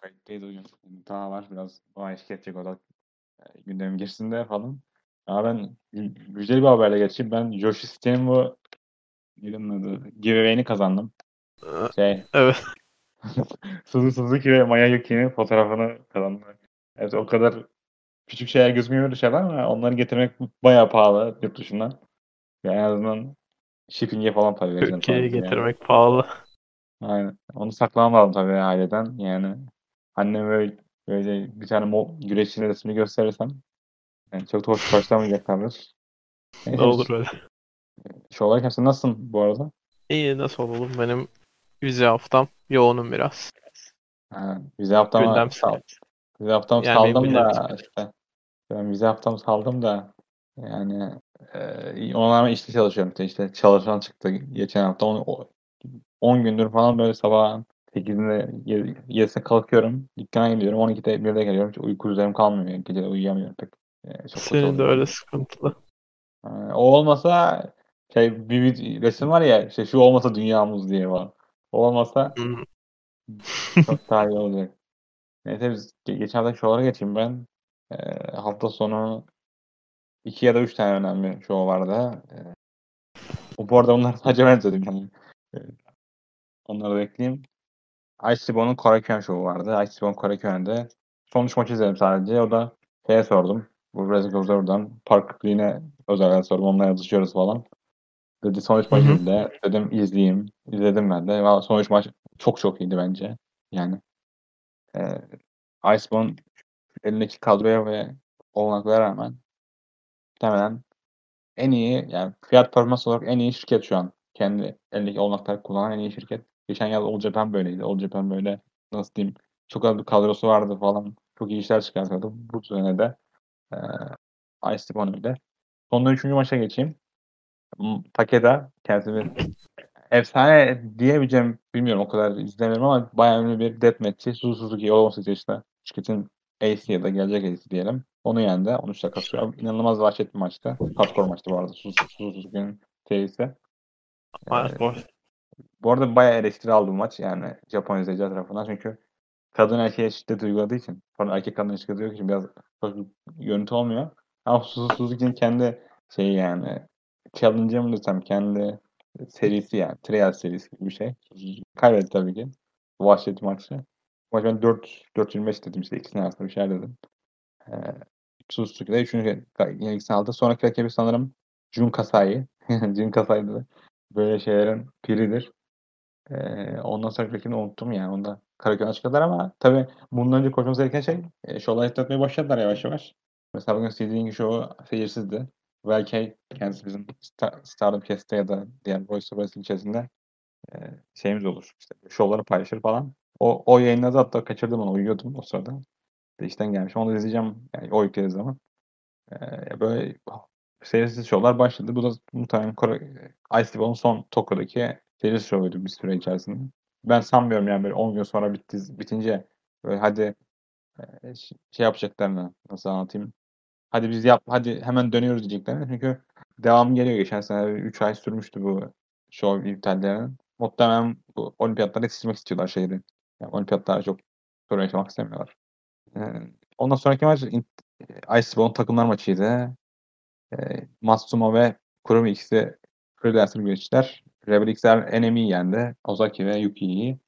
Kayıttayız hocam. Daha var biraz bana eşlik edecek o da e, gündem girsin falan. Ama ben gü- güzel bir haberle geçeyim. Ben Josh Stein bu neydi onun adı? Giveaway'ini kazandım. Şey, Evet. Suzu Suzuki ve Maya Yuki'nin fotoğrafını kazandım. Evet o kadar küçük şeyler gözükmüyor şeyler ama onları getirmek bayağı pahalı yurt dışından. Yani en azından shipping'e falan para vereceğim. Türkiye'ye falan yani. getirmek pahalı. Aynen. Onu saklamam lazım tabii aileden. Yani annem böyle, böyle bir tane mo güreşçinin resmini gösterirsem yani çok da hoş karşılamayacaklardır. Ne olur öyle. Şu olarak sen nasılsın bu arada? İyi nasıl olalım benim vize haftam yoğunum biraz. Ha, vize haftamı Gündem sal. Vize haftamı Yani saldım da işte. Ben vize haftamı saldım da yani e, ona rağmen işte çalışıyorum. İşte, işte çalışan çıktı geçen hafta. 10 gündür falan böyle sabah 8'inde 7'sinde kalkıyorum. Dükkana gidiyorum. 12'de 1'de geliyorum. Hiç uyku üzerim kalmıyor. Gece uyuyamıyorum pek. Ee, çok Senin de öyle sıkıntılı. Ee, o olmasa şey bir, bir resim var ya işte şu olmasa dünyamız diye var. O olmasa çok daha iyi olacak. Neyse biz ge- geçen hafta şovlara geçeyim ben. Ee, hafta sonu 2 ya da 3 tane önemli show vardı. Ee, bu arada bunlar sadece ben izledim yani. Ee, onları da ekleyeyim. Icebone'un Korakuen şovu vardı. Icebone Korakuen'de son üç maçı izledim sadece. O da şeye sordum. Bu Wrestling Observer'dan Park Green'e özel sordum. Onunla yazışıyoruz falan. Dedi son üç hı. izle. Dedim izleyeyim. İzledim ben de. Valla son üç maç çok çok iyiydi bence. Yani e, Icebone elindeki kadroya ve olanaklara rağmen muhtemelen en iyi yani fiyat performans olarak en iyi şirket şu an. Kendi elindeki olanakları kullanan en iyi şirket. Geçen yıl All Japan böyleydi. All Japan böyle nasıl diyeyim çok az bir kadrosu vardı falan. Çok iyi işler çıkartıyordu. Bu sene de e, Ice Stepon öyle. Sonunda üçüncü maça geçeyim. Takeda kendisi bir efsane diyebileceğim bilmiyorum o kadar izlemiyorum ama bayağı ünlü bir deathmatch'i Suzu Suzuki 18 yaşında şirketin AC ya da gelecek AC diyelim. Onu yendi. 13 dakika sürüyor. İnanılmaz vahşet bir maçtı. Hardcore maçtı bu arada. Suzu Suzu Suzuki'nin serisi. Ee. Bu arada bayağı eleştiri aldı maç yani Japon izleyiciler tarafından çünkü kadın erkeğe şiddet uyguladığı için pardon erkek kadına şiddet uyguladığı için biraz bir görüntü olmuyor. Ama Suzu Suzuki'nin kendi şeyi yani challenge'ı mı desem kendi serisi yani trial serisi gibi bir şey. Kaybetti tabii ki. Vahşet maçı. Maç ben 4 4-25 dedim işte ikisinin arasında bir şeyler dedim. Ee, Suzuki de 3. yenilgisini aldı. Sonraki rakibi sanırım Jun Kasai. Jun Kasai da böyle şeylerin piridir. Ee, ondan sonra rakibini unuttum yani. Onu da Karaköy'den açıkladılar ama tabii bundan önce koşmamız gereken şey e, şovlar etmeye başladılar yavaş yavaş. Mesela bugün CD'nin şovu seyirsizdi. Belki kendisi bizim Star, Stardom Cast'te ya da diğer Voice of içerisinde e, şeyimiz olur. İşte şovları paylaşır falan. O, o yayınladı hatta kaçırdım onu uyuyordum o sırada. İşte işten gelmişim. Onu da izleyeceğim yani o yüklediği zaman. Ee, böyle serisiz şovlar başladı. Bu da muhtemelen Kore, Ice son Tokyo'daki serisiz şovuydu bir süre içerisinde. Ben sanmıyorum yani böyle 10 gün sonra bitti, bitince böyle hadi e, şey yapacaklarını nasıl anlatayım. Hadi biz yap, hadi hemen dönüyoruz diyeceklerini. Çünkü devam geliyor. Geçen sene 3 ay sürmüştü bu şov iptallerinin. Muhtemelen bu olimpiyatlara yetiştirmek istiyorlar şehri. Yani olimpiyatlara çok sorun yaşamak istemiyorlar. Ee, ondan sonraki maç in- Icebone takımlar maçıydı. E, Matsumo ve Kurumi ikisi freelancer güreşçiler. Rebel XL NME yendi. Ozaki ve Yuki'yi.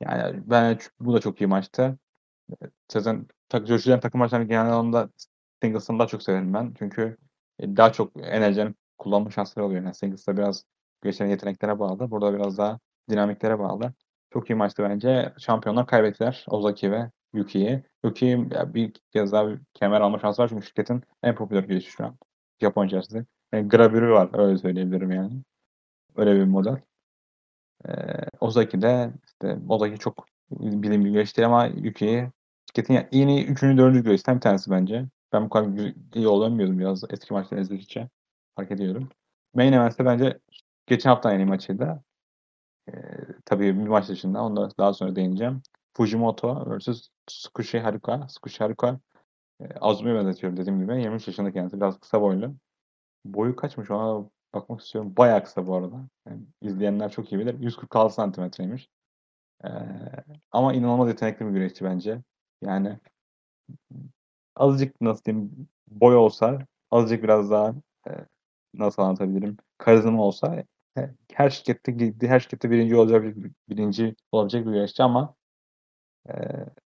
Yani ben bu da çok iyi maçtı. Zaten tak, Josh'ların takım maçlarını genel anlamda singles'ını daha çok severim ben. Çünkü e, daha çok enerjinin kullanma şansları oluyor. Yani singles'ta biraz güreşlerin yeteneklere bağlı. Burada biraz daha dinamiklere bağlı. Çok iyi maçtı bence. Şampiyonlar kaybettiler. Ozaki ve Yuki'yi. Yuki bir kez daha bir kemer alma şansı var çünkü şirketin en popüler güreşi şu an. Japon içerisinde. Yani gravürü var öyle söyleyebilirim yani. Öyle bir model. Ee, Ozaki de işte Ozaki çok bilim güreş değil ama Yuki'yi şirketin ya- yeni 3. 4. güreşten bir tanesi bence. Ben bu kadar iyi olamıyordum biraz eski maçları izledikçe. Fark ediyorum. Main Event'te bence geçen hafta en iyi maçıydı. Ee, tabii bir maç dışında. Onu da daha sonra değineceğim. Fujimoto vs. Tsukushi Haruka. Tsukushi Haruka e, Azumi'ye benzetiyorum dediğim gibi. 23 yaşında kendisi. Biraz kısa boylu. Boyu kaçmış ona bakmak istiyorum. Bayağı kısa bu arada. Yani izleyenler çok iyi bilir. 146 santimetreymiş. Ee, ama inanılmaz yetenekli bir güreşçi bence. Yani azıcık nasıl diyeyim boy olsa azıcık biraz daha e, nasıl anlatabilirim karizma olsa e, her şirkette girdiği her şirkette birinci olacak bir, birinci olabilecek bir güreşçi ama e,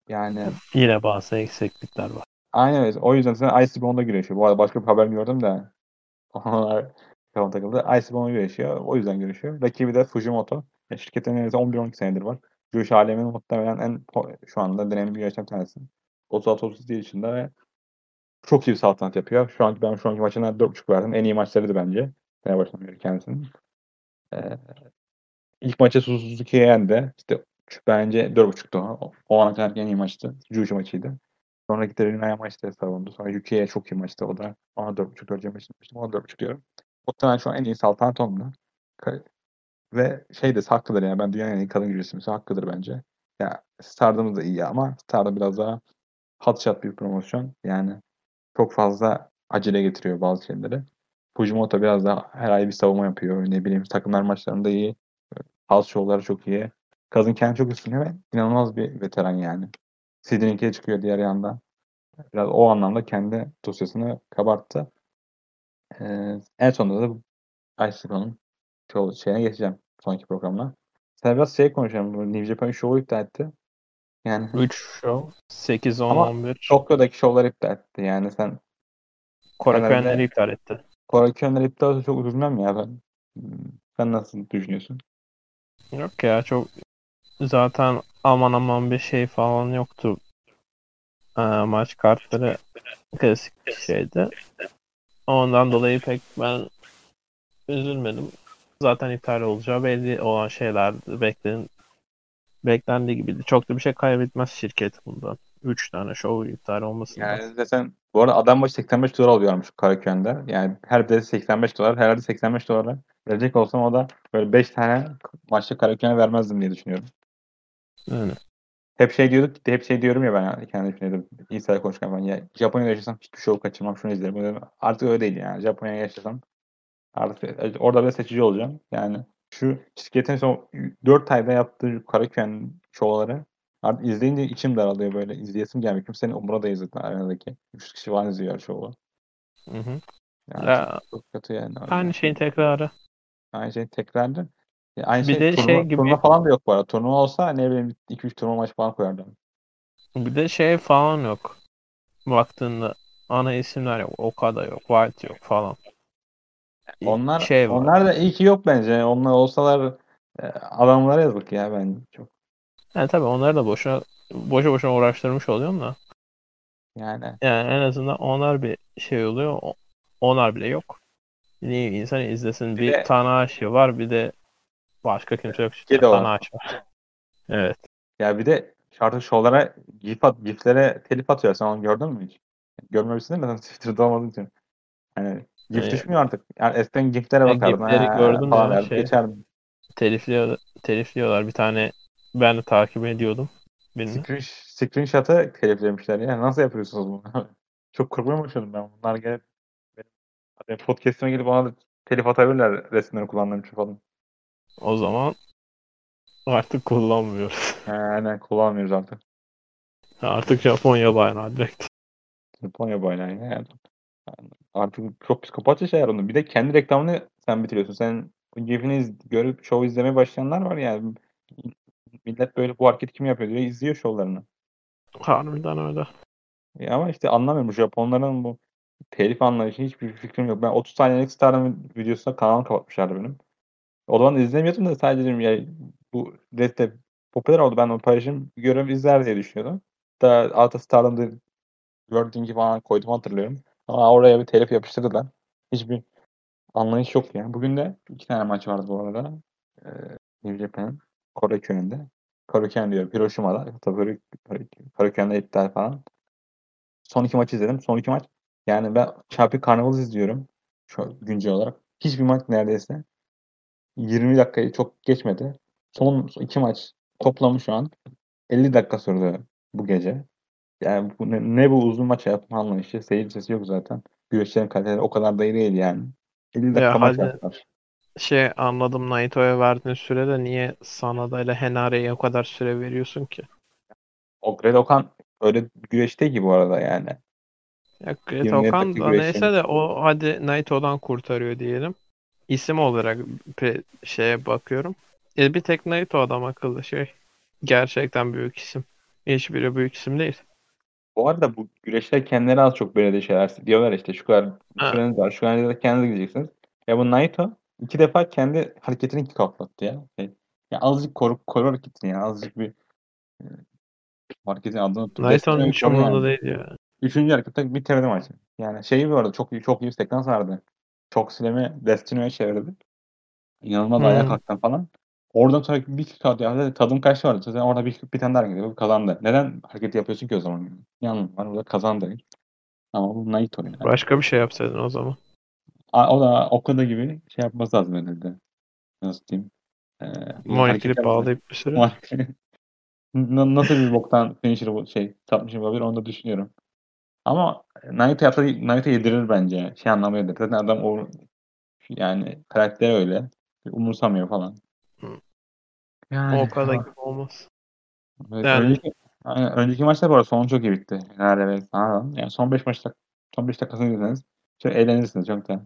yani Yine bazı eksiklikler var. Aynen öyle. O yüzden sen Ice Bone'da güreşiyor. Bu arada başka bir haber gördüm de onlar kafam takıldı. Ice Bone'da güreşiyor. O yüzden güreşiyor. Rakibi de Fujimoto. E, şirketin neredeyse 11-12 senedir var. Güreş aleminin muhtemelen en şu anda deneyimli güreşten bir tanesi. 36-37 yaşında ve çok iyi bir saltanat yapıyor. Şu anki ben şu anki maçına 4.5 verdim. En iyi maçlarıydı bence. Fenerbahçe'nin göre kendisinin. Ee, ilk maçı Suzuki'ye yendi. İşte bence 4.5'tu. O, o ana kadar en iyi maçtı. Juju maçıydı. Sonraki de Rinaya maçta savundu. Sonra Yuki'ye çok iyi maçtı. O da ona 4.5 vereceğim için ona 4.5 diyorum. Muhtemelen şu an en iyi saltanat. Ka- Ve şey de haklıdır yani. Ben dünyanın en iyi kadın güreşçisi hakkıdır bence. Ya Stardom'u da iyi ama Stardom biraz daha hot shot bir promosyon. Yani çok fazla acele getiriyor bazı şeyleri. Fujimoto biraz daha her ay bir savunma yapıyor. Ne bileyim takımlar maçlarında iyi. House show'ları çok iyi. Kadın kendi çok üstüne ve inanılmaz bir veteran yani. Sidney'e çıkıyor diğer yandan. Biraz o anlamda kendi dosyasını kabarttı. Ee, en sonunda da Iceland'ın şeyine geçeceğim sonraki programla. Sen biraz şey konuşalım. New Japan Show'u iptal etti. Yani 3 show. 8, 10, Ama 11. Tokyo'daki şovları iptal etti. Yani sen Köyenleri iptal etti. Korakönler iptal olsa çok üzülmem ya ben. Sen nasıl düşünüyorsun? Yok ya çok zaten aman aman bir şey falan yoktu. Ee, maç kartları klasik bir şeydi. Ondan dolayı pek ben üzülmedim. Zaten iptal olacağı belli olan şeyler beklen beklendiği gibiydi. Çok da bir şey kaybetmez şirket bundan. 3 tane show iptal olmasından. Yani zaten bu arada adam başı 85 dolar alıyormuş Karaköy'ünde. Yani her birisi 85 dolar. Herhalde 85 dolara verecek olsam o da böyle 5 tane maçta Karaköy'e vermezdim diye düşünüyorum. Yani. Hep şey diyorduk, hep şey diyorum ya ben yani kendi düşünüyordum. İnsan konuşurken falan ya Japonya'da yaşasam hiçbir show kaçırmam şunu izlerim. Böyle Artık öyle değil yani. Japonya'ya yaşasam artık orada böyle seçici olacağım. Yani şu şirketin son 4 ayda yaptığı Karaköy'ün şovları artık izleyince içim daralıyor böyle. İzleyesim gelmiyor. Kimsenin umurunda değil zaten arenadaki. 3 kişi falan izliyor şovu. Hı hı. Yani Ya, çok, kötü yani. aynı şeyin tekrarı. Aynı şey tekrardı. Ya aynı Bir şey, de turnuva, şey gibi- turnuva falan da yok bu arada. Turnuva olsa ne bileyim 2-3 turnuva maç falan koyardım. Bir de şey falan yok. Baktığında ana isimler yok. Okada yok. White yok falan. Onlar şey var. onlar da iyi ki yok bence. Onlar olsalar e, adamlara yazık ya ben çok. Yani tabii onları da boşuna boşa boşuna uğraştırmış oluyorum da. Yani Yani en azından onlar bir şey oluyor. Onlar bile yok. Niye insan izlesin? Bir Bir, de- Tanahashi var bir de başka kimse yok. Tanahashi var. Evet. ya bir de şarkı şovlara gif at, giflere telif atıyor. Sen onu gördün mü hiç? Görmemişsin değil mi? Twitter'da olmadığın için. Hani gif Ee, düşmüyor artık. Yani eskiden giflere ben bakardın. gifleri ha, ya, derdim, şey. Geçerdim. Telifliyor, telifliyorlar. Bir tane ben de takip ediyordum. Birini. Screen, screenshot'ı teliflemişler ya. Nasıl yapıyorsunuz bunu? Çok korkmaya başladım ben. Bunlar gelip benim podcast'ime gelip bana da telif atabilirler resimleri kullandığım için falan. O zaman artık kullanmıyoruz. Yani kullanmıyoruz artık. Artık Japonya bayrağı direkt. Japonya bayrağı yani. Artık çok psikopatça şeyler onu. Bir de kendi reklamını sen bitiriyorsun. Sen GIF'ini görüp show izlemeye başlayanlar var yani. Millet böyle bu hareketi kim yapıyor diye izliyor şovlarını. Harbiden öyle. Ya ama işte anlamıyorum Japonların bu telif anlayışı hiçbir fikrim yok. Ben 30 saniyelik Star'ın videosuna kanalımı kapatmışlardı benim. O zaman izlemiyordum da sadece dedim ya bu reste popüler oldu. Ben o paylaşım görüp izler diye düşünüyordum. Da altta Star'ın gördüğüm falan koydum hatırlıyorum. Ama oraya bir telif yapıştırdılar. Hiçbir anlayış yok ya. Bugün de iki tane maç vardı bu arada. Ee, New Japan, Korakön'de. Korakön diyorum. Hiroşima'da. Tabii Korakön'de iptal falan. Son iki maç izledim. Son iki maç. Yani ben Champion Carnival izliyorum. Şu güncel olarak. Hiçbir maç neredeyse 20 dakikayı çok geçmedi. Son iki maç toplamı şu an 50 dakika sürdü bu gece. Yani bu ne, ne bu uzun maç yapma anlayışı. Seyircisi yok zaten. Güreşlerin kaliteleri o kadar da iyi değil yani. 50 dakika Ya maç yaptılar. şey anladım Naito'ya verdiğin sürede niye Sanada ile Henare'ye o kadar süre veriyorsun ki? O Great Okan öyle bir güreş değil ki bu arada yani. Ya Great 27 Okan dakika da neyse de o hadi Naito'dan kurtarıyor diyelim. İsim olarak pe- şeye bakıyorum. E, bir tek Naito adam akıllı şey. Gerçekten büyük isim. Hiçbiri büyük isim değil. Bu arada bu güreşler kendileri az çok böyle şeyler diyorlar işte şu kadar süreniz var şu kadar da kendiniz gideceksiniz. Ya bu Naito iki defa kendi hareketini iki katlattı ya. Şey, ya azıcık koru, koru hareketini ya azıcık bir e, hareketin adını unuttum. Naito'nun hiç umurunda değil ya. Üçüncü harekette bitirdi maçı. Yani şey bu arada çok çok iyi bir sekans vardı. Çok silemi Destiny'ye çevirdi. İnanılmaz Hmm. ayağa kalktı falan. Oradan sonra bir kick atıyor. Yani tadım kaçtı vardı. Zaten orada bir, bir tane daha hareket yapıyor. Kazandı. Neden hareket yapıyorsun ki o zaman? Anlamı var? Burada kazandı. Ama bu Naito yani. Başka bir şey yapsaydın o zaman. A- O da Okada gibi şey yapması lazım herhalde. Nasıl diyeyim? Ee, Monikili bağlayıp bir süre. Nasıl bir boktan finisher bu şey tapmışım olabilir onu da düşünüyorum. Ama Naito yapsa Naito yedirir bence. Şey anlamıyor da. Zaten adam o yani karakteri öyle. Umursamıyor falan. Hı. Yani O kadar gibi olmaz. Evet, Yani- önceki, aynen, önceki maçta bu arada sonu çok iyi bitti. Nerede ve Sana'dan. Yani son 5 maçta son 5 dakikasını izleseniz çok eğlenirsiniz. Çok da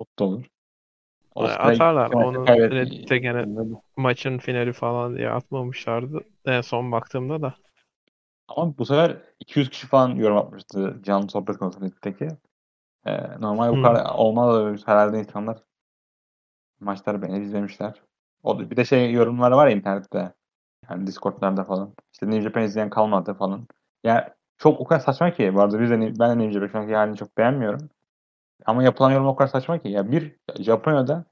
mutlu olur. Osprey Atarlar. iki maçta Onu kaybetti. Reddit'te gene maçın finali falan diye atmamışlardı. En son baktığımda da. Ama bu sefer 200 kişi falan yorum atmıştı canlı sohbet konusunda Reddit'teki. Ee, normal bu kadar olmaz herhalde insanlar maçları beğenip izlemişler. O da, bir de şey yorumları var ya internette. Yani Discord'larda falan. İşte New Japan izleyen kalmadı falan. Yani çok o kadar saçma ki. Bu arada biz de, ben de New Japan şu anki halini çok beğenmiyorum. Ama yapılan yorum o kadar saçma ki. Ya bir Japonya'da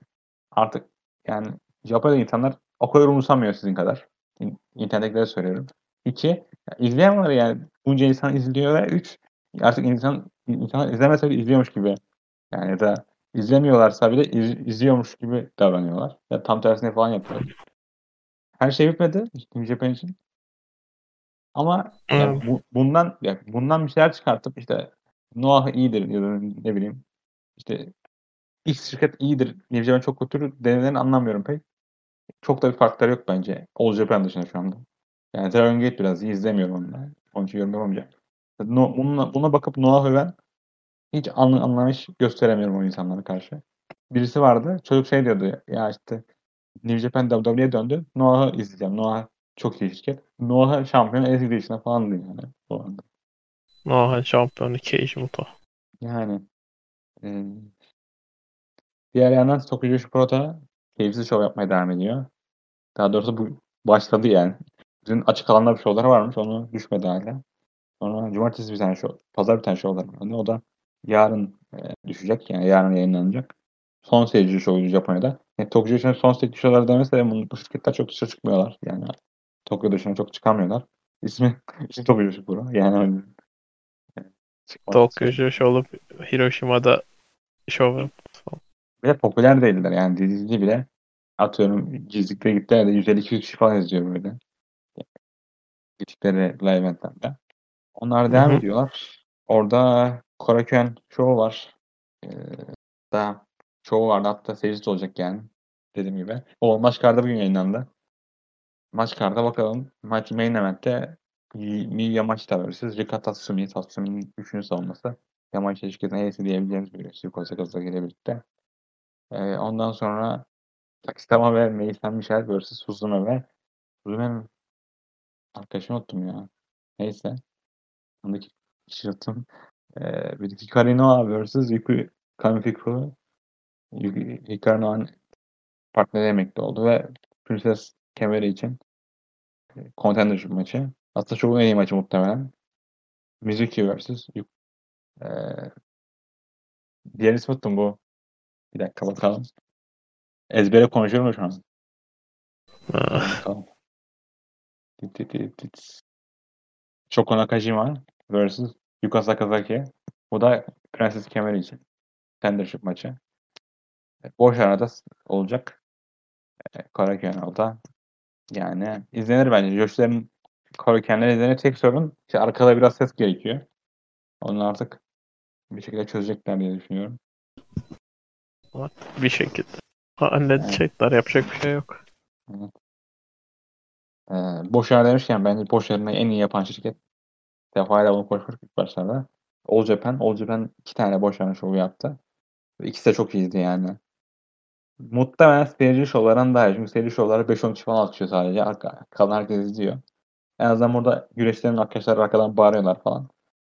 artık yani Japonya'da insanlar o kadar umursamıyor sizin kadar. İn- İnternettekilere söylüyorum. İki, ya izleyen var yani bunca insan izliyor ve üç, artık insan insan izlemese bile izliyormuş gibi. Yani ya da izlemiyorlarsa bile iz- izliyormuş gibi davranıyorlar. Ya tam tersine falan yapıyorlar. Her şey bitmedi New Japan için. Ama ya Evet. bu, bundan ya bundan bir şeyler çıkartıp işte Noah iyidir ya da ne bileyim işte X şirket iyidir, New Japan çok kötüdür denileni anlamıyorum pek. Çok da bir farkları yok bence. All Japan dışında şu anda. Yani Dragon Gate biraz iyi izlemiyorum onu. Onun için yorum yapamayacağım. No, bununla, buna bakıp Noah öven hiç an, anlamış gösteremiyorum o insanlara karşı. Birisi vardı. Çocuk şey diyordu. Ya işte New Japan WWE'ye döndü. Noah'ı izleyeceğim. Noah çok iyi şirket. Noah'ı şampiyon Exhibition'a falan diyor yani. Bu anda. Nohan şampiyonu Keiji Muto. Yani e, diğer yandan Tokujoshi Pro da keyifsiz şov yapmaya devam ediyor. Daha doğrusu bu başladı yani. Dün açık alanda bir şovlar varmış. Onu düşmedi hala. Sonra cumartesi bir tane şov, pazar bir tane şovlar vardı. O da yarın e, düşecek. Yani yarın yayınlanacak. Son seyirci şovu Japonya'da. Yani Tokyo son seyirci şovları demese de bu, şirketler çok dışarı çıkmıyorlar. Yani Tokyo dışına çok çıkamıyorlar. İsmi, ismi Tokyo Pro. Yani. Yani Tokyo istiyor. Josh olup Hiroşima'da şov yap- Bir de popüler değiller. Yani dizi bile atıyorum gizlikte gittiler de 150-200 kişi falan izliyor böyle. Gittikleri live eventlerde. Onlar devam Hı hı. ediyorlar. Orada Korakuen show var. Ee, daha show vardı. Hatta seyircisi olacak yani. Dediğim gibi. O maç kartı bugün yayınlandı. Maç kartı bakalım. Maç main event'te Mi Yamashita vs. Rika Tatsumi. Tatsumi'nin 3. savunması. Yamashita şirketin Ace diyebileceğimiz bir güreş. Yuko Sakaz'la ile birlikte. Ee, ondan sonra Takistama ve Meisan Michel vs. Suzume ve Suzume'nin arkadaşını unuttum ya. Neyse. Ondaki kişi unuttum. Ee, bir de Hikari Noa vs. Yuku Kamifiku. Yuki- Hikari Noa'nın partneri emekli oldu ve Princess kemeri için contendership maçı. Aslında çok en iyi maçı muhtemelen. Mizuki vs. Yuki. Ee, diğer ismi unuttum bu. Bir dakika bakalım. Ezbere konuşuyorum şu an. Bakalım. Shoko Nakajima vs. Yuka Sakazaki. Bu da Prenses Kemeri için. Tendership maçı. E, Boş arada olacak. E, Karaköy. Yani izlenir bence. Josh'ların Karaköy'leri izlenir. Tek sorun işte arkada biraz ses gerekiyor. Onu artık bir şekilde çözecekler diye düşünüyorum. bir şekilde. Halledecekler. Yapacak bir şey yok. Ee, Boşar demişken bence Boşar'ını en iyi yapan şirket defayla bunu konuşmuştuk ilk başlarda. All Japan. All Japan iki tane Boşar'ın şovu yaptı. İkisi de çok iyiydi yani. Muhtemelen seyirci şovlarından daha iyi. Çünkü seyirci şovları 5-10 kişi falan alkışlıyor sadece. Arka, kalan herkes izliyor. En azından burada güreşlerin arkadaşlar arkadan bağırıyorlar falan.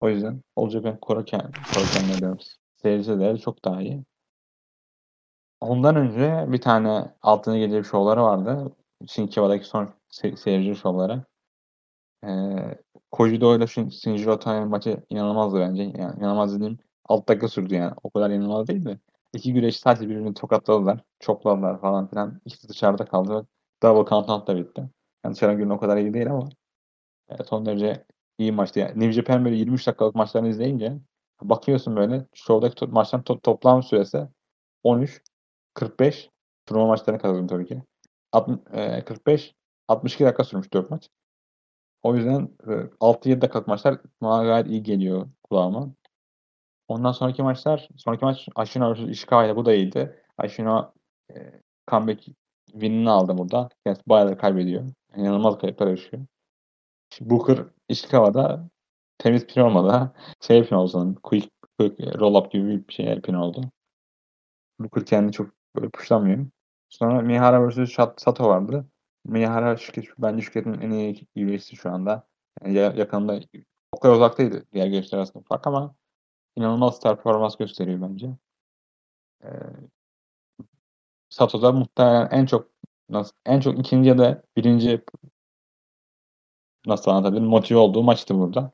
O yüzden All Japan korurken, korurken ne diyoruz. Seyirci değeri çok daha iyi. Ondan önce bir tane altına gelecek şovları vardı. Shinkiwa'daki son se- seyirci şovları. Ee, Kojido ile Shin- Shinjiro Otani'nin maçı inanılmazdı bence. Yani inanılmaz dediğim alt dakika sürdü yani. O kadar inanılmaz değil de. İki güreş sadece birbirini tokatladılar. Çokladılar falan filan. İkisi dışarıda kaldı. Double count out da bitti. Yani dışarı günün o kadar iyi değil ama e, son derece iyi maçtı. Yani New Japan böyle 23 dakikalık maçlarını izleyince bakıyorsun böyle şovdaki to- maçların to- toplam süresi 13 45 turnuva maçlarını kazandım tabii ki. Alt- e, 45 62 dakika sürmüş 4 maç. O yüzden e, 6-7 dakikalık maçlar bana gayet iyi geliyor kulağıma. Ondan sonraki maçlar, sonraki maç Ashino vs Ishikawa ile bu da iyiydi. Ashino e, comeback win'ini aldı burada. Kendisi bayağı da kaybediyor. İnanılmaz kayıplar yaşıyor. Booker Ishikawa'da temiz pin olmadı. Şey pin oldu. Quick, quick roll up gibi bir şey pin oldu. Booker kendini çok böyle puşlamıyor. Sonra Mihara vs Sato vardı. Mihara şirket, bence şirketin en iyi üyesi şu anda. Yani ya- yakında o kadar uzaktaydı diğer gençler arasında fark ama inanılmaz performans gösteriyor bence. Ee, Sato'da muhtemelen en çok nasıl, en çok ikinci ya da birinci nasıl anlatabilirim motive olduğu maçtı burada.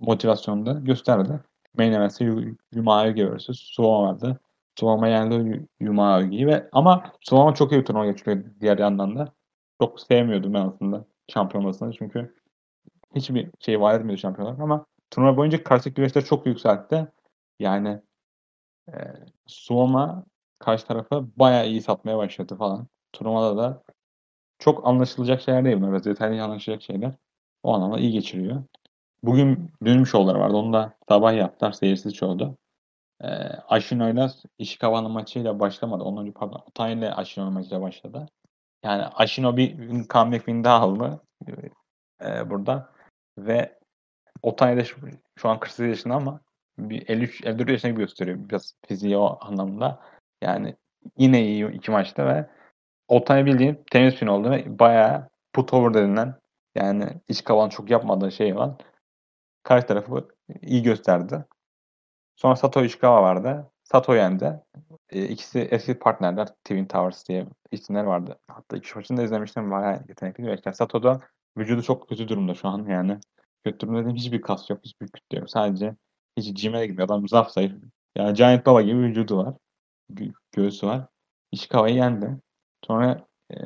Motivasyonu da gösterdi. Main event'te Yu- Yuma Aogi vs. Suwama vardı. Suwama yendi Yu- Yuma Aogi'yi ve ama Suwama çok iyi turnuva geçiriyor diğer yandan da. Çok sevmiyordum ben aslında şampiyon olmasını çünkü hiçbir şey vaat etmiyordu şampiyonlar ama turnuva boyunca karşıdaki güreşleri çok yükseltti. Yani e, Suwama karşı tarafa bayağı iyi satmaya başladı falan. Turnuvada da çok anlaşılacak şeyler değil bunlar. Biraz detaylı anlaşılacak şeyler. O anlamda iyi geçiriyor. Bugün dün şovları vardı. Onu da sabah yaptılar. Seyirsiz şovdu. Ee, Ashino ile Ishikawa'nın maçıyla başlamadı. Ondan önce pardon Otani ile Ashino'nun maçıyla başladı. Yani Ashino bir comeback win daha aldı ee, burada. Ve Otani de şu, şu an 48 yaşında ama bir 53 54 yaşında gibi gösteriyor. Biraz fiziği o anlamda. Yani yine iyi iki maçta ve Otani bildiğin temiz pin oldu ve bayağı put over denilen yani iç kavan çok yapmadığı şey var. Karşı tarafı iyi gösterdi. Sonra Sato Ishikawa vardı. Sato yendi. E, ikisi eski partnerler. Twin Towers diye isimler vardı. Hatta iki maçını da izlemiştim. Bayağı yetenekli güreşler. Sato da vücudu çok kötü durumda şu an yani. Kötü durumda dediğim hiçbir kas yok. Hiçbir kütle yok. Sadece hiç gym'e de gitmiyor. Adam zaf zayıf. Yani Giant Baba gibi vücudu var. Gö- göğsü var. Ishikawa'yı yendi. Sonra e,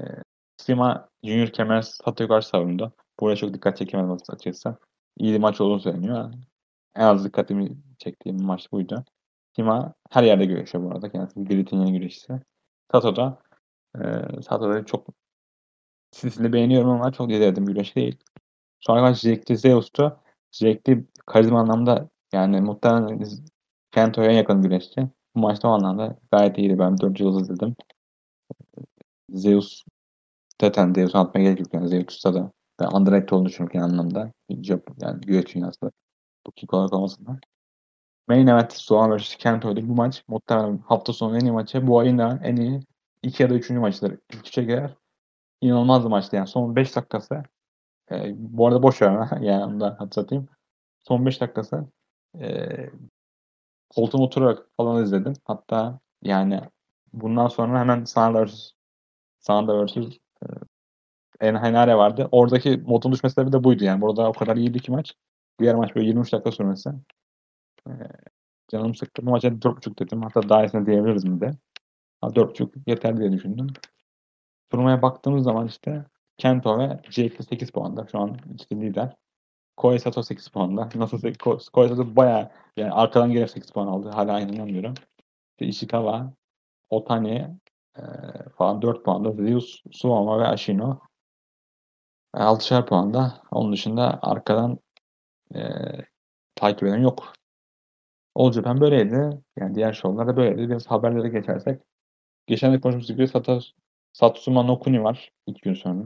Sima Junior kemer Sato'yu karşı savundu. Buraya çok dikkat çekemedim açıkçası. İyi bir maç olduğunu söyleniyor. En az dikkatimi çektiğim maç buydu. Sima her yerde güreşiyor bu arada. Kendisi Grit'in yeni güreşçisi. Sato da e, Sato da çok stilini beğeniyorum ama çok izledim güreş değil. Sonra maç Jack'ti Zeus'tu. Jack'ti karizma anlamda yani muhtemelen Kento'ya en yakın güreşçi. Bu maçta o anlamda gayet iyiydi. Ben 4 yıl izledim. Zeus zaten Zeus anlatmaya gerek yok. Yani Zeus'ta da ben underrated olduğunu düşünüyorum kendi anlamda. Yani güreş dünyasında. Bu kick olarak olmasın Main event Soğan vs. Kento'ydu. Bu maç muhtemelen hafta sonu en iyi maçı. Bu ayın da en iyi 2 ya da 3. maçları. İlk üçe girer. İnanılmaz bir maçtı yani. Son 5 dakikası. E, bu arada boş ver yani onu da hatırlatayım. Son 5 dakikası e, koltuğuma oturarak falan izledim. Hatta yani bundan sonra hemen Sanada vs. Sanada vs. E, Enhaynare vardı. Oradaki modun düşme sebebi de buydu yani. Burada o kadar iyiydi ki maç. Diğer maç böyle 23 dakika sürmesi. Canım sıktı. Bu maça 4.5 dedim. Hatta daha iyisini diyebiliriz mi de. 4.5 yeter diye düşündüm. Turnuvaya baktığımız zaman işte Kento ve Jake 8 puanda. Şu an işte lider. Koei Sato 8 puanda. Nasıl Ko- Koei Sato bayağı yani arkadan gelip 8 puan aldı. Hala inanamıyorum. İşte Ishikawa, Otani e, falan 4 puanda. Zeus, Suwama ve Ashino 6'şer puanda. Onun dışında arkadan e, takip eden yok. All Japan böyleydi. Yani diğer şovlar da böyleydi. Biraz haberlere geçersek. geçen de konuşmuştuk gibi Sata, Satsuma no Kuni var iki gün sonra.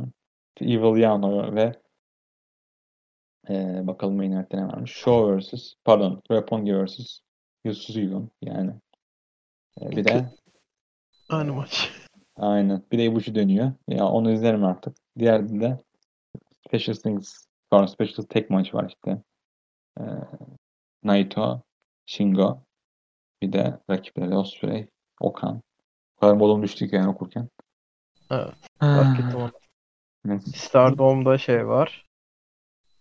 Evil Yano ve e, bakalım main event'te ne varmış. Show vs. Pardon. Roppongi vs. Yusuzuyun yani. E, bir de Aynı maç. aynen. Bir de Ibushi dönüyor. Ya onu izlerim artık. Diğer de Special Things sonra Special tek maç var işte. E, Naito, Shingo. Bir de rakipleri Osprey, Okan. O kadar modum düştük yani okurken. Evet. Fark ettim onu. Evet. Stardom'da şey var.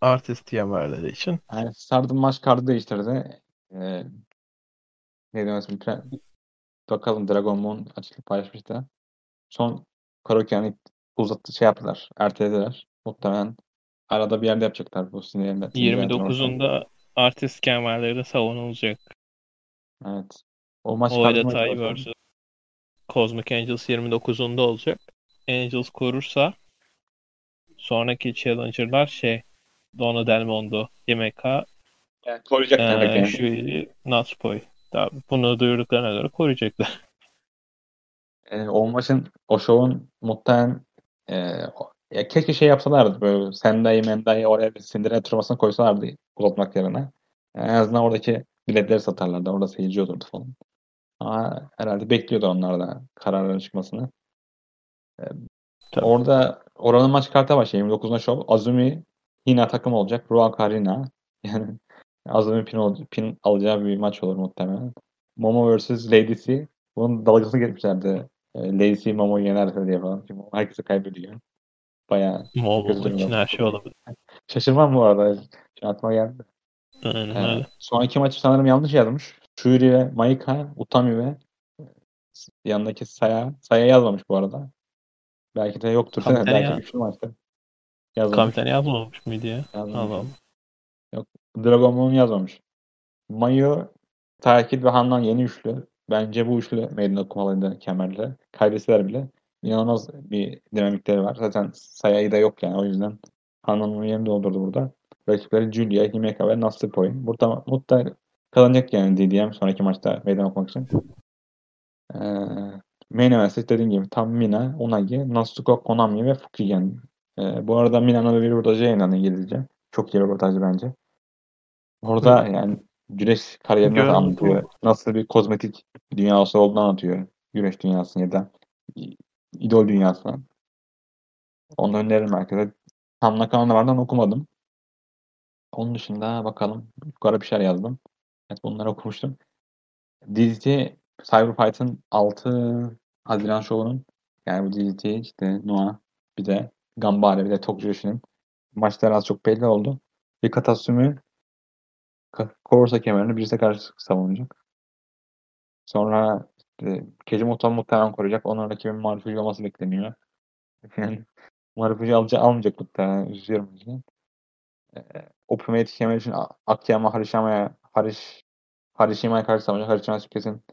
Artist yemerleri için. Yani Stardom maç kartı değiştirdi. Ee, ne demezsin? Pre- Bakalım Dragon Ball açıklık paylaşmıştı. Son karaoke yani uzattı şey yaptılar. Ertelediler. Muhtemelen arada bir yerde yapacaklar bu sinirlerinde. 29'unda artist kemerleri de savunulacak. Evet. O maç O kartı detayı maçı var. varsa Cosmic Angels 29'unda olacak. Angels korursa sonraki challenger'lar şey Donna Del Mondo, Himeka, Yani koruyacaklar belki. Shuiri, Natsupoi. Tabii bunu duyurduklarına göre koruyacaklar. Ee, o maçın, o şovun muhtemelen e, ya keşke şey yapsalardı böyle Sendai Mendai oraya bir Cinderella turnuvasını koysalardı uzatmak yerine. En azından oradaki biletleri satarlardı. Orada seyirci olurdu falan. Ama herhalde bekliyordu onlar da kararların çıkmasını. Tabii. Orada oranın maç kartı var. Şey, 29'unda şov. Azumi Hina takım olacak. Ruan Karina. Yani Azumi pin, ol- pin alacağı bir maç olur muhtemelen. Momo vs. Lady C. Bunun dalgasını geçmişlerdi. E, Lady C Momo'yu yenerse diye falan. Çünkü herkesi kaybediyor. Bayağı Kötü için her şey olabilir. şaşırmam bu arada. Şu aklıma geldi. Aynen Ee, öyle. son iki maçı sanırım yanlış yazmış. Shuri ve Maika, Utami ve yanındaki Saya. Saya yazmamış bu arada. Belki de yoktur. Kamitani Belki ya- üçlü maçta. Yazmamış. Kamitani yazmamış mıydı ya? Yazmamış. Allah Allah. Dragon Ball'un yazmamış. Mayu, Takip ve Handan yeni üçlü. Bence bu üçlü meydan okumalıydı kemerle. Kaybetseler bile. İnanılmaz bir dinamikleri var. Zaten Saya'yı da yok yani. O yüzden Handan'ın yerini doldurdu burada. Rakipleri Julia, Himeka ve Natsupoi. Burada mutlaka kazanacak yani DDM sonraki maçta meydan okumak için. Ee, main event'te dediğim gibi tam Mina, Unagi, Natsuko, Konami ve Fukigen. Ee, bu arada Mina'nın bir röportajı yayınlandı İngilizce. Çok iyi röportajı bence. Orada yani güreş kariyerini nasıl anlatıyor. Nasıl bir kozmetik dünyası olduğunu anlatıyor. Güreş dünyasını ya da idol dünyasını. Onu öneririm herkese. Tam Nakamura'dan okumadım. Onun dışında bakalım. Yukarı bir şeyler yazdım. Evet bunları okumuştum. DDT Cyberfight'ın 6 Haziran şovunun yani bu DDT işte Noah bir de Gambare bir de Tokyo maçları az çok belli oldu. Bir Katasumi Ka- Korsa kemerini birisi karşı savunacak. Sonra işte, Kejimoto muhtemelen koruyacak. Onun rakibin Marufuji olması bekleniyor. Yani Marufuji alacak, almayacak muhtemelen. Yüzden. Ee, Ultimate kemer için Akiyama Harishama'ya Harish Harishima'ya karşı savunacak. Harishima kesin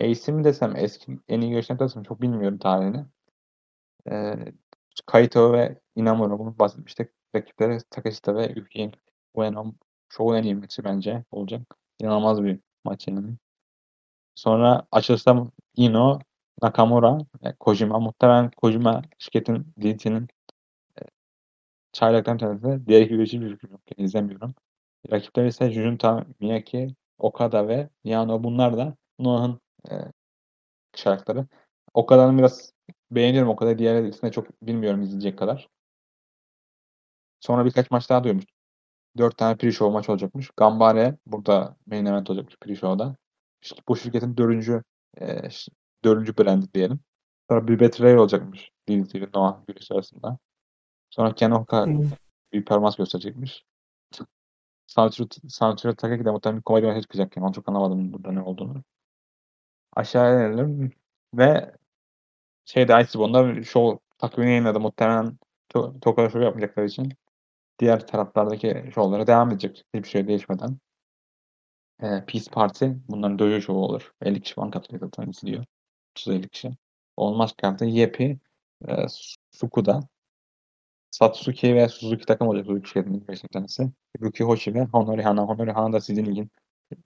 Ace mi desem eski en iyi görüşten desem çok bilmiyorum tarihini. Ee, Kaito ve Inamura bunu bahsetmiştik. Rakipleri Takeshita ve Yuki Ueno. Şovun en iyi maçı bence olacak. İnanılmaz bir maç yani. Sonra açılışta Ino, Nakamura, e, Kojima. Muhtemelen Kojima şirketin DT'nin e, çaylaktan tanesi. Diğer iki güreşi bir yok. İzlemiyorum. Rakipleri ise Junta, Miyake, Okada ve Yano. Bunlar da Noah'ın e, şarkıları. Okada'nın biraz beğeniyorum. Okada diğer ikisini çok bilmiyorum izleyecek kadar. Sonra birkaç maç daha duymuştum. Dört tane pre-show maç olacakmış. Gambare burada main event olacakmış pre-show'da. Bu şirketin dördüncü e, dördüncü brandi diyelim. Sonra bir Betray olacakmış. DDT ve Noah güreşi arasında. Sonra Ken Oka bir performans gösterecekmiş. Sanatçı Takaki de muhtemelen bir komedi maçı çıkacak. Yani onu çok anlamadım burada ne olduğunu. Aşağıya inelim ve şeyde Iceborne'da show takvimini yayınladı. Muhtemelen to Tokyo Show yapmayacakları için diğer taraflardaki şovlara devam edecek. Hiçbir şey değişmeden. Ee, Peace Party bunların dojo şovu olur. 50 kişi falan katılıyor zaten izliyor. 30-50 kişi. Olmaz kartı Yepi, e, Sukuda, Satsuki ve Suzuki takım olacak. Suzuki şirketinin 5 tanesi. Ruki Hoshi ve Honori Hana. Honori Hana da sizin ligin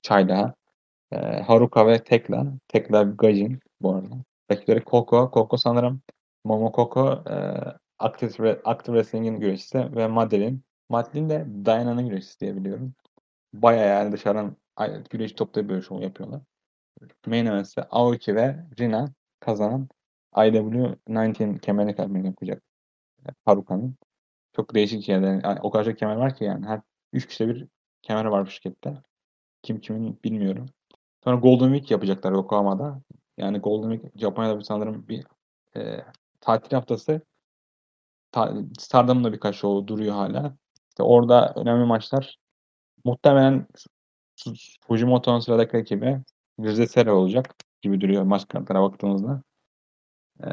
çaylağı. E, Haruka ve Tekla. Tekla Gajin bu arada. Rakipleri Koko. Koko sanırım Momokoko e, Active, Active Wrestling'in güreşçisi ve Madeline. Madeline de Diana'nın güreşçisi diye biliyorum. Baya yani dışarıdan güreş toplayıp böyle şov yapıyorlar. Main event'te Aoki ve Rina kazanan IW19 kemerine kalmayı yapacak. Haruka'nın. Çok değişik şeyler. Yani o kadar çok kemer var ki yani. Her 3 kişide bir kemer var bu şirkette. Kim kimin bilmiyorum. Sonra Golden Week yapacaklar Yokohama'da. Yani Golden Week Japonya'da bir sanırım bir e, tatil haftası. Ta, Stardom'un da birkaç show duruyor hala. İşte orada önemli maçlar. Muhtemelen Fujimoto'nun sıradaki rakibi Rize Sera olacak gibi duruyor maç kartlara baktığımızda. Ee,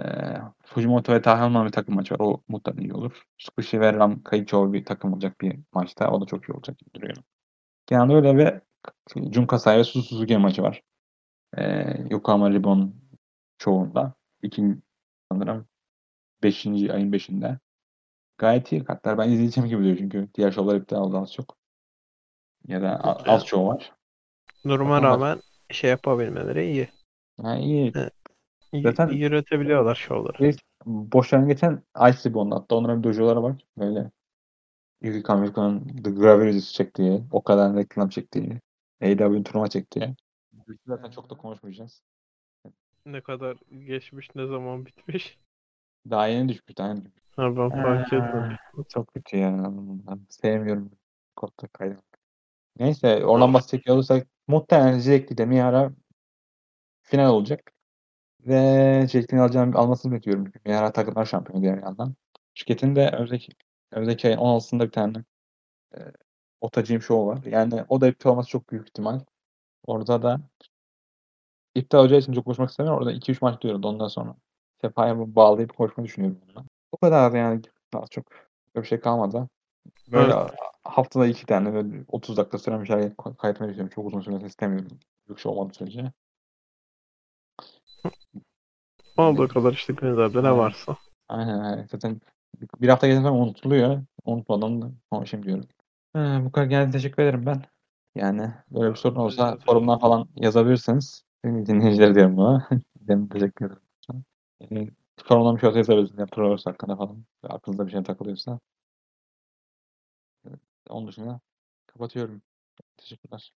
Fujimoto ve Tahan'la bir takım maçı var. O muhtemelen iyi olur. Tsukushi ve Ram Kaicho bir takım olacak bir maçta. O da çok iyi olacak gibi duruyor. Genelde öyle ve Jun Kasai ve Su Suzuki maçı var. Ee, Yokohama Ribbon çoğunda. İkinci sanırım 5. ayın 5'inde. Gayet iyi kartlar. Ben izleyeceğim gibi duruyor çünkü diğer şovlar iptal oldu az çok. Ya da a- az show var. Duruma Onlar- rağmen şey yapabilmeleri iyi. Ha, iyi. Y- Zaten- yürütebiliyorlar şovları. Biz boşlarına geçen Ice Ribbon'da hatta onların dojoları var. Böyle Yuki Kamiko'nun The Gravity'si çektiği, o kadar reklam çektiği, AEW'nin turnuva çektiği. Zaten çok da konuşmayacağız. Ne kadar geçmiş, ne zaman bitmiş. Daha yeni düşmüş, daha yeni düşmüş. Ha ben fark etmedim. Çok kötü ya. Ben sevmiyorum kodda kaydı. Neyse oradan bahsedecek olursak muhtemelen Jack'li de Miyara final olacak. Ve Jack'in alacağını almasını bekliyorum. Çünkü Miyara takımlar şampiyonu diğer yandan. Şirketin de önümüzdeki, önümüzdeki ayın 16'sında bir tane e, Otacim Show var. Yani o da iptal olması çok büyük ihtimal. Orada da iptal olacağı için çok konuşmak istemiyorum. Orada 2-3 maç diyoruz ondan sonra. Sefa'ya bağlayıp konuşmayı düşünüyorum. Bundan. O kadar yani daha çok bir şey kalmadı. Böyle haftada iki tane böyle 30 dakika süren bir şey kaydetmeyi düşünüyorum. Çok uzun sürmesini istemiyorum. Büyük şey olmadığı sürece. Olduğu kadar işte gündemde ne varsa. Aynen aynen. Zaten bir hafta geçen sonra unutuluyor. Unutmadan da konuşayım diyorum. Ee, bu kadar geldi teşekkür ederim ben. Yani böyle bir sorun olsa forumdan falan yazabilirsiniz. Benim dinleyicileri diyorum buna. Benim teşekkür ederim. Yani, forumdan bir şey olsa yazabilirsiniz. Yani hakkında falan. Aklınızda bir şey takılıyorsa. Onun dışında kapatıyorum. Teşekkürler.